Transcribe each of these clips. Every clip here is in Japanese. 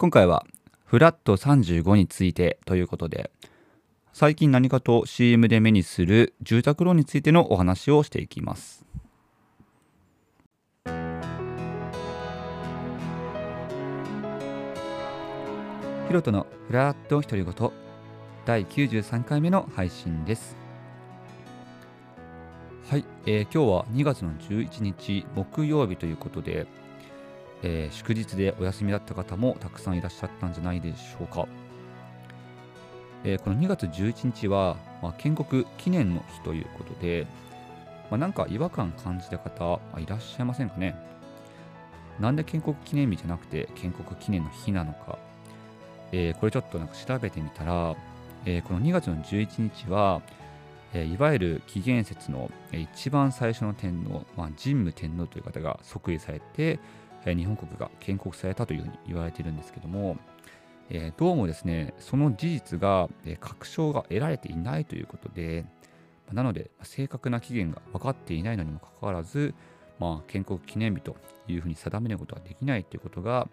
今回はフラット35についてということで最近何かと CM で目にする住宅ローンについてのお話をしていきます。ヒロトのフラット独り言第93回目の配信です。はい、えー、今日は2月の11日木曜日ということで、えー、祝日でお休みだった方もたくさんいらっしゃったんじゃないでしょうか、えー、この2月11日は、まあ、建国記念の日ということで、まあ、なんか違和感感じた方いらっしゃいませんかね。なんで建国記念日じゃなくて建国記念の日なのか。えー、これちょっとなんか調べてみたら、えー、この2月の11日は、えー、いわゆる紀元節の一番最初の天皇、まあ、神武天皇という方が即位されて、え日本国が建国されたというふうに言われているんですけども、えどうもですね、その事実が、え確証が得られていないということで、なので、正確な期限が分かっていないのにもかかわらず、まあ、建国記念日というふうに定めることはできないということが、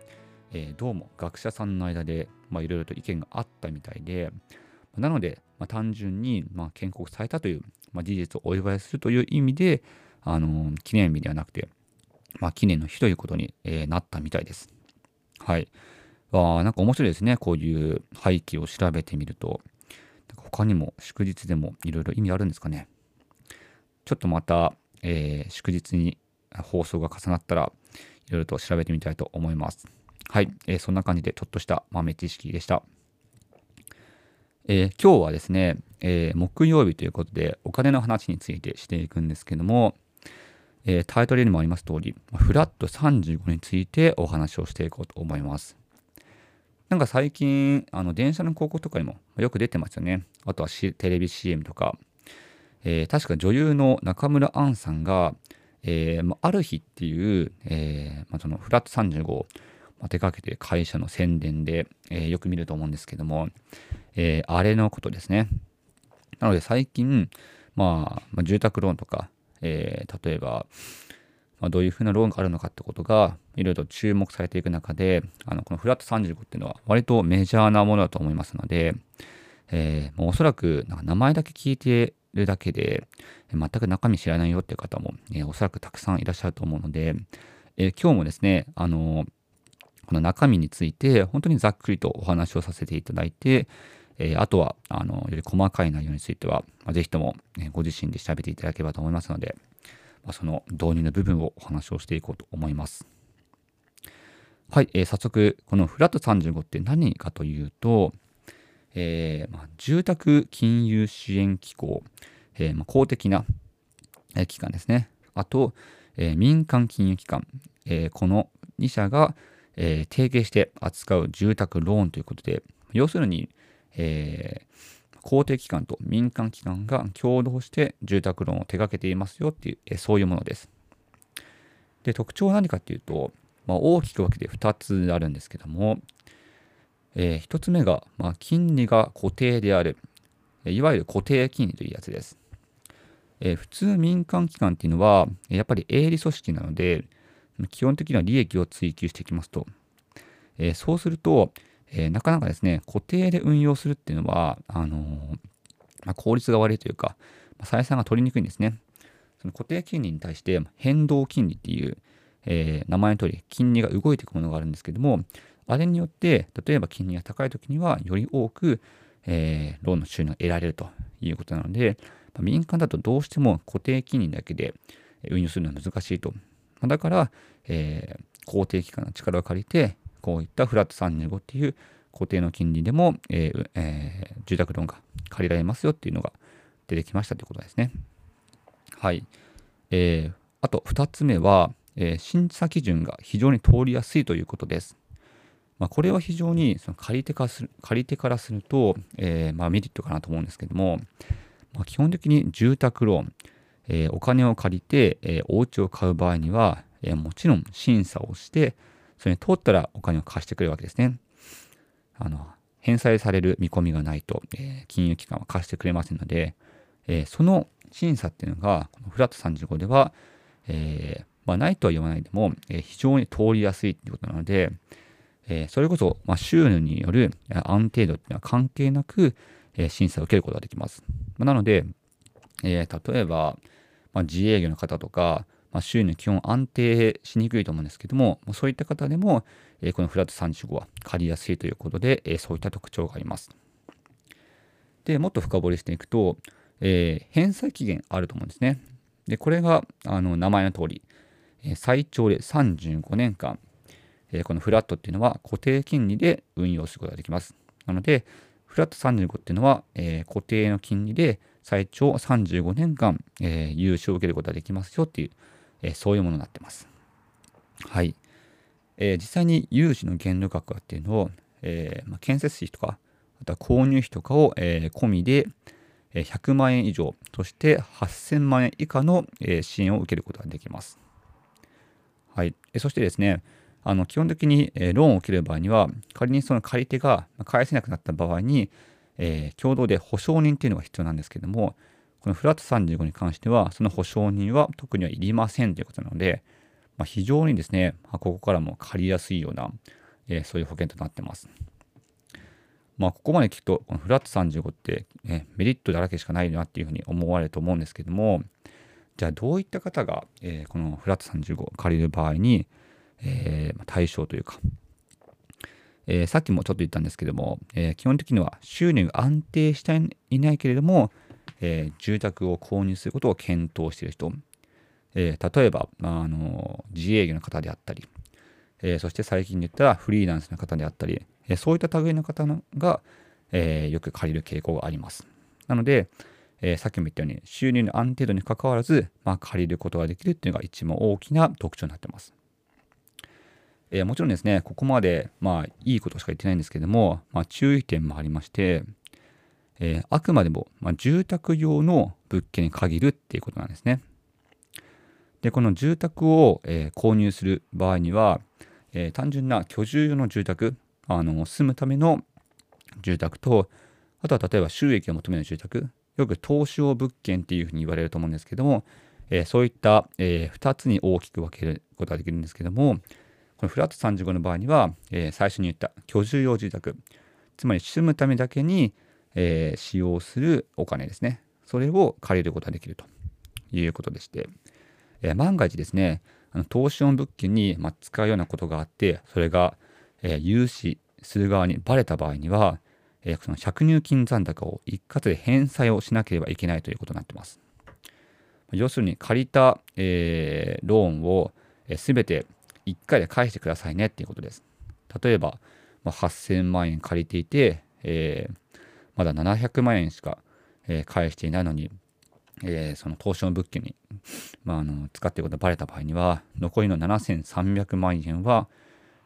え、どうも学者さんの間でいろいろと意見があったみたいで、なので、ま、単純に、ま、建国されたという、ま、事実をお祝いするという意味で、あの、記念日ではなくて、まあ、記念の日ということに、え、なったみたいです。はい。あなんか面白いですね。こういう背景を調べてみると。他にも祝日でもいろいろ意味あるんですかね。ちょっとまた、えー、祝日に放送が重なったらいろいろと調べてみたいと思います。はい、えー、そんな感じでちょっとした豆知識でした。えー、今日はですね、えー、木曜日ということでお金の話についてしていくんですけども、えタイトルにもあります通り、フラット35についてお話をしていこうと思います。なんか最近、あの電車の広告とかにもよく出てますよね。あとはテレビ CM とか。えー、確か女優の中村アンさんが、えー、ある日っていう、えーまあ、そのフラット35まあ、手掛けて会社の宣伝で、え、よく見ると思うんですけども、え、あれのことですね。なので最近、まあ、まあ、住宅ローンとか、えー、例えば、まあ、どういうふうなローンがあるのかってことがいろいろと注目されていく中であのこのフラット35っていうのは割とメジャーなものだと思いますので、えー、もうおそらくなんか名前だけ聞いてるだけで全く中身知らないよっていう方も、えー、おそらくたくさんいらっしゃると思うので、えー、今日もですねあのこの中身について本当にざっくりとお話をさせていただいて、えー、あとはあのより細かい内容については、まあ、ぜひとも、ね、ご自身で調べていただければと思いますので、まあ、その導入の部分をお話をしていこうと思います。はい、えー、早速このフラット35って何かというと、えーまあ、住宅金融支援機構、えまあ、公的な、機関ですね。あと、え、民間金融機関、え、この2社が、え、提携して扱う住宅ローンということで、要するに、えー、公的機関と民間機関が共同して住宅ローンを手掛けていますよっていう、えー、そういうものです。で、特徴は何かっていうと、まあ、大きく分けて2つあるんですけども、えー、1つ目が、まあ、金利が固定である、いわゆる固定金利というやつです。えー、普通民間機関っていうのは、やっぱり営利組織なので、基本的には利益を追求していきますと、えー、そうすると、えー、なかなかですね、固定で運用するっていうのは、あのー、まあ、効率が悪いというか、まあ、採算が取りにくいんですね。その固定金利に対して変動金利っていう、えー、名前の通り金利が動いていくものがあるんですけども、あれによって、例えば金利が高い時にはより多く、えー、ローンの収入が得られるということなので、まあ、民間だとどうしても固定金利だけで運用するのは難しいとまだから、えー、公定機関の力を借りて、こういったフラット35っていう固定の金利でも、えーえー、住宅ローンが借りられますよっていうのが出てきましたということですね。はい。えー、あと2つ目は、えー、審査基準が非常に通りやすいということです。まあ、これは非常にその借り手かする借り手からすると、えー、まあ、メリットかなと思うんですけども、まあ、基本的に住宅ローン、えー、お金を借りて、えー、お家を買う場合には、えー、もちろん審査をして、それに通ったらお金を貸してくれるわけですね。あの、返済される見込みがないと、えー、金融機関は貸してくれませんので、えー、その審査っていうのが、このフラット35では、えー、まあ、ないとは言わないでも、え、非常に通りやすいっていうことなので、えー、それこそ、まあ、収入による安定度っていうのは関係なく、え、審査を受けることができます。ま、なので、えー、例えば、まあ、自営業の方とか、まあ、収入基本安定しにくいと思うんですけども、そういった方でも、えー、このフラット35は借りやすいということで、えー、そういった特徴があります。で、もっと深掘りしていくと、えー、返済期限あると思うんですね。で、これがあの名前の通り、え、最長で35年間、え、このフラットっていうのは固定金利で運用することができます。なので、フラット35っていうのは、え、固定の金利で最長35年間、えー、融資を受けることができますよっていう、え、そういうものになってます。はい。えー、実際に融資の限度額っていうのを、えーまあ、建設費とか、あとは購入費とかを、えー、込みで、100万円以上、そして8000万円以下の支援を受けることができます。はい。そしてですね、あの基本的にローンを受ける場合には、仮にその借り手が返せなくなった場合に、えー、共同で保証人っていうのが必要なんですけども、このフラット35に関しては、その保証人は特にはいりませんということなので、まあ、非常にですね、ここからも借りやすいような、えー、そういう保険となってます。まあ、ここまで聞くと、このフラット35って、ね、メリットだらけしかないなっていうふうに思われると思うんですけども、じゃあどういった方が、えー、このフラット35を借りる場合に、えー、対象というか、えー、さっきもちょっと言ったんですけども、えー、基本的には収入が安定していないけれども、えー、住宅を購入することを検討している人、え例えば、まあ、あの自営業の方であったり、えそして最近で言ったらフリーランスの方であったり、えそういった類の方が、えよく借りる傾向があります。なので、えさっきも言ったように収入の安定度にかかわらず、まあ、借りることができるっていうのが一番大きな特徴になってます。え、もちろんですね、ここまで、まあ、いいことしか言ってないんですけども、まあ、注意点もありまして、えー、あくまでも、まあ、住宅用の物件に限るっていうことなんですね。で、この住宅を、えー、購入する場合には、え単純な居住用の住宅、あの住むための住宅と、あとは例えば収益を求める住宅、よく投資用物件っていうふうに言われると思うんですけども、えそういった、え2つに大きく分けることができるんですけども、このフラット35の場合には、えー、最初に言った居住用住宅、つまり住むためだけに、えー、使用するお金ですね。それを借りることができるということでして、えー、万が一ですね、あの投資用物件に、ま、使うようなことがあって、それが、えー、融資する側にバレた場合には、え、その借入金残高を一括で返済をしなければいけないということになっています。要するに借りた、え、ローンをすべ、て1回で返してくださいねっていうことです。例えば、まあ、8000万円借りていて、えー、まだ700万円しか、えー、返していないのに、えー、その投資の物件に、まあ、あの使っていることがバレた場合には、残りの7300万円は、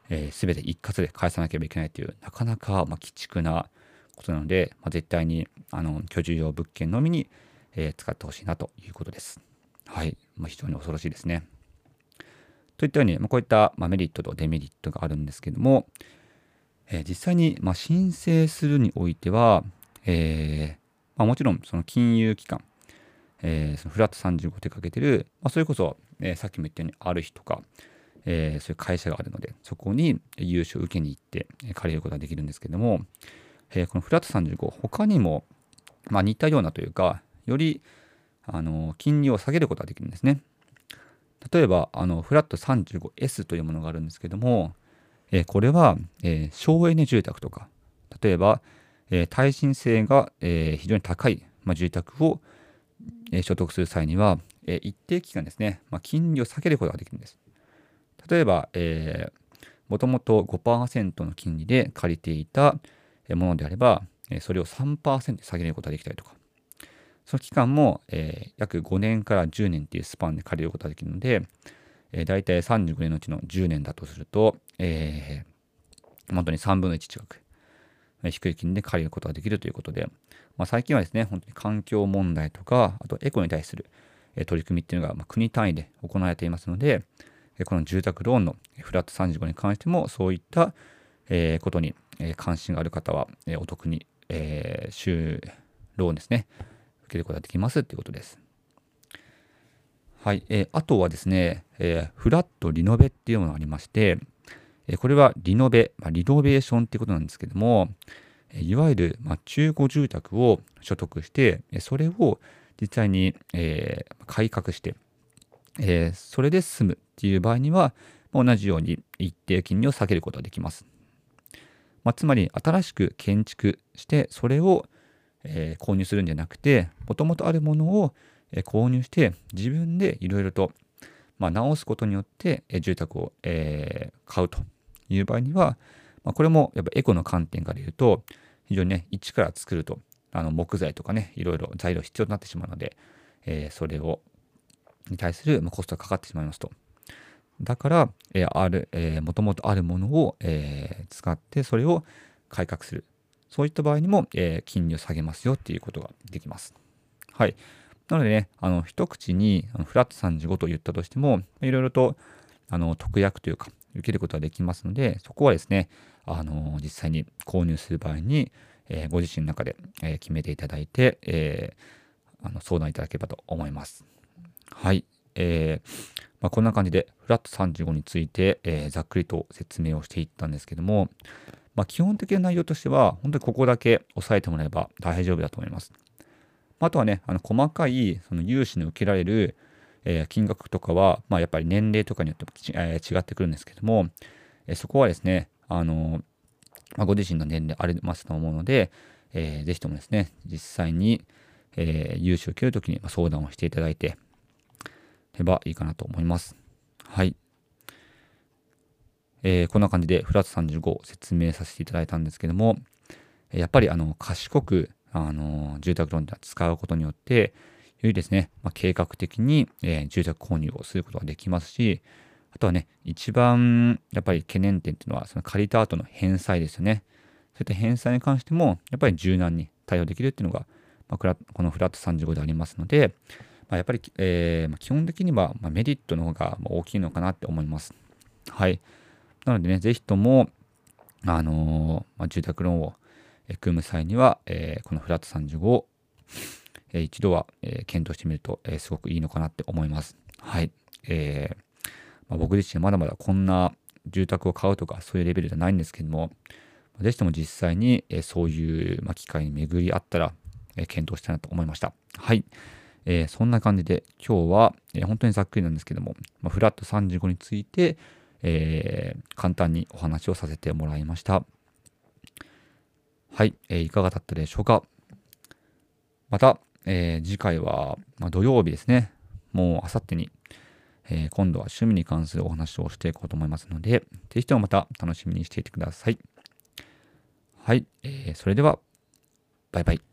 えー、全て一括で返さなければいけないという、なかなか、まあ、鬼畜なことなので、まあ、絶対にあの居住用物件のみに、えー、使ってほしいなということです。はい。まあ、非常に恐ろしいですね。といったように、まあ、こういった、まあ、メリットとデメリットがあるんですけども、えー、実際に、まあ、申請するにおいては、えーまあ、もちろんその金融機関、えー、そのフラット35手掛けてる、まあ、それこそ、えー、さっきも言ったようにある日とか、えー、そういう会社があるので、そこに融資を受けに行って借りることができるんですけども、えー、このフラット35、他にも、まあ、似たようなというか、よりあの金利を下げることができるんですね。例えば、あの、フラット 35S というものがあるんですけども、えー、これは、えー、省エネ住宅とか、例えば、えー、耐震性が、えー、非常に高い、まあ、住宅を、えー、所得する際には、えー、一定期間ですね、まあ、金利を下げることができるんです。例えば、えー、もともと5%の金利で借りていたものであれば、それを3%下げることができたりとか、その期間も、えー、約5年から10年っていうスパンで借りることができるので、えー、大体35年のうちの10年だとすると、えー、本当に3分の1近く、低い金で借りることができるということで、まあ、最近はですね、本当に環境問題とか、あとエコに対する、取り組みっていうのが、国単位で行われていますので、この住宅ローンのフラット35に関しても、そういった、ことに、関心がある方は、お得に、えー、週ローンですね、受けることができますっていうことです。はい。え、あとはですね、え、フラットリノベっていうものがありまして、これはリノベ、ま、リノベーションっていうことなんですけども、いわゆる、中古住宅を所得して、それを実際に、改革して、それで住むっていう場合には、同じように一定金利を下げることができます。まあ、つまり、新しく建築して、それを、え、購入するんじゃなくて、もともとあるものを、え購入して、自分でいろいろと、ま、直すことによって、え住宅を、え買うという場合には、まあ、これもやっぱエコの観点から言うと、非常にね、一から作ると、あの木材とかね、いろいろ材料必要になってしまうので、えー、それを、に対するコストがかかってしまいますと。だから、えー、ある、えー、もともとあるものを、えー、使って、それを改革する。そういった場合にも、えー、金利を下げますよっていうことができます。はい。なのでね、あの、一口にあのフラット35と言ったとしても、いろいろと、あの、特約というか、受けることができますので、そこはですね、あの実際に購入する場合に、えー、ご自身の中で、えー、決めていただいて、えー、あの相談いただければと思います。はい。えーまあ、こんな感じで、フラット35について、えー、ざっくりと説明をしていったんですけども、まあ、基本的な内容としては、本当にここだけ押さえてもらえば大丈夫だと思います。あとはね、あの細かいその融資の受けられる、えー、金額とかは、まあ、やっぱり年齢とかによっても、えー、違ってくるんですけども、えー、そこはですね、あのまあ、ご自身の年齢ありますと思うので、えー、ぜひともですね、実際に、えー、融資を受けるときに相談をしていただいて、ればいいかなと思います。はい。えー、こんな感じでフラット35を説明させていただいたんですけども、やっぱりあの賢くあの住宅ローンで使うことによって、よりですね、まあ、計画的に、えー、住宅購入をすることができますし、あとはね、一番やっぱり懸念点っていうのは、その借りた後の返済ですよね。そういった返済に関しても、やっぱり柔軟に対応できるっていうのが、まあ、このフラット35でありますので、まあ、やっぱり、えー、基本的には、メリットの方が大きいのかなって思います。はい。なのでね、ぜひとも、あのー、まあ、住宅ローンを組む際には、えー、このフラット35を、えー、一度は、えー、検討してみると、えー、すごくいいのかなって思います。はい。えーまあ、僕自身まだまだこんな住宅を買うとかそういうレベルじゃないんですけども、ぜひとも実際に、えそういう、ま機会に巡り合ったら、え検討したいなと思いました。はい。えー、そんな感じで今日は、えー、本当にざっくりなんですけども、まあ、フラット35について、えー、簡単にお話をさせてもらいました。はい、えいかがだったでしょうかまた、え次回は、まあ、土曜日ですね。もうあさってに、えー、今度は趣味に関するお話をしていこうと思いますので、ぜひともまた楽しみにしていてください。はい、えー、それでは、バイバイ。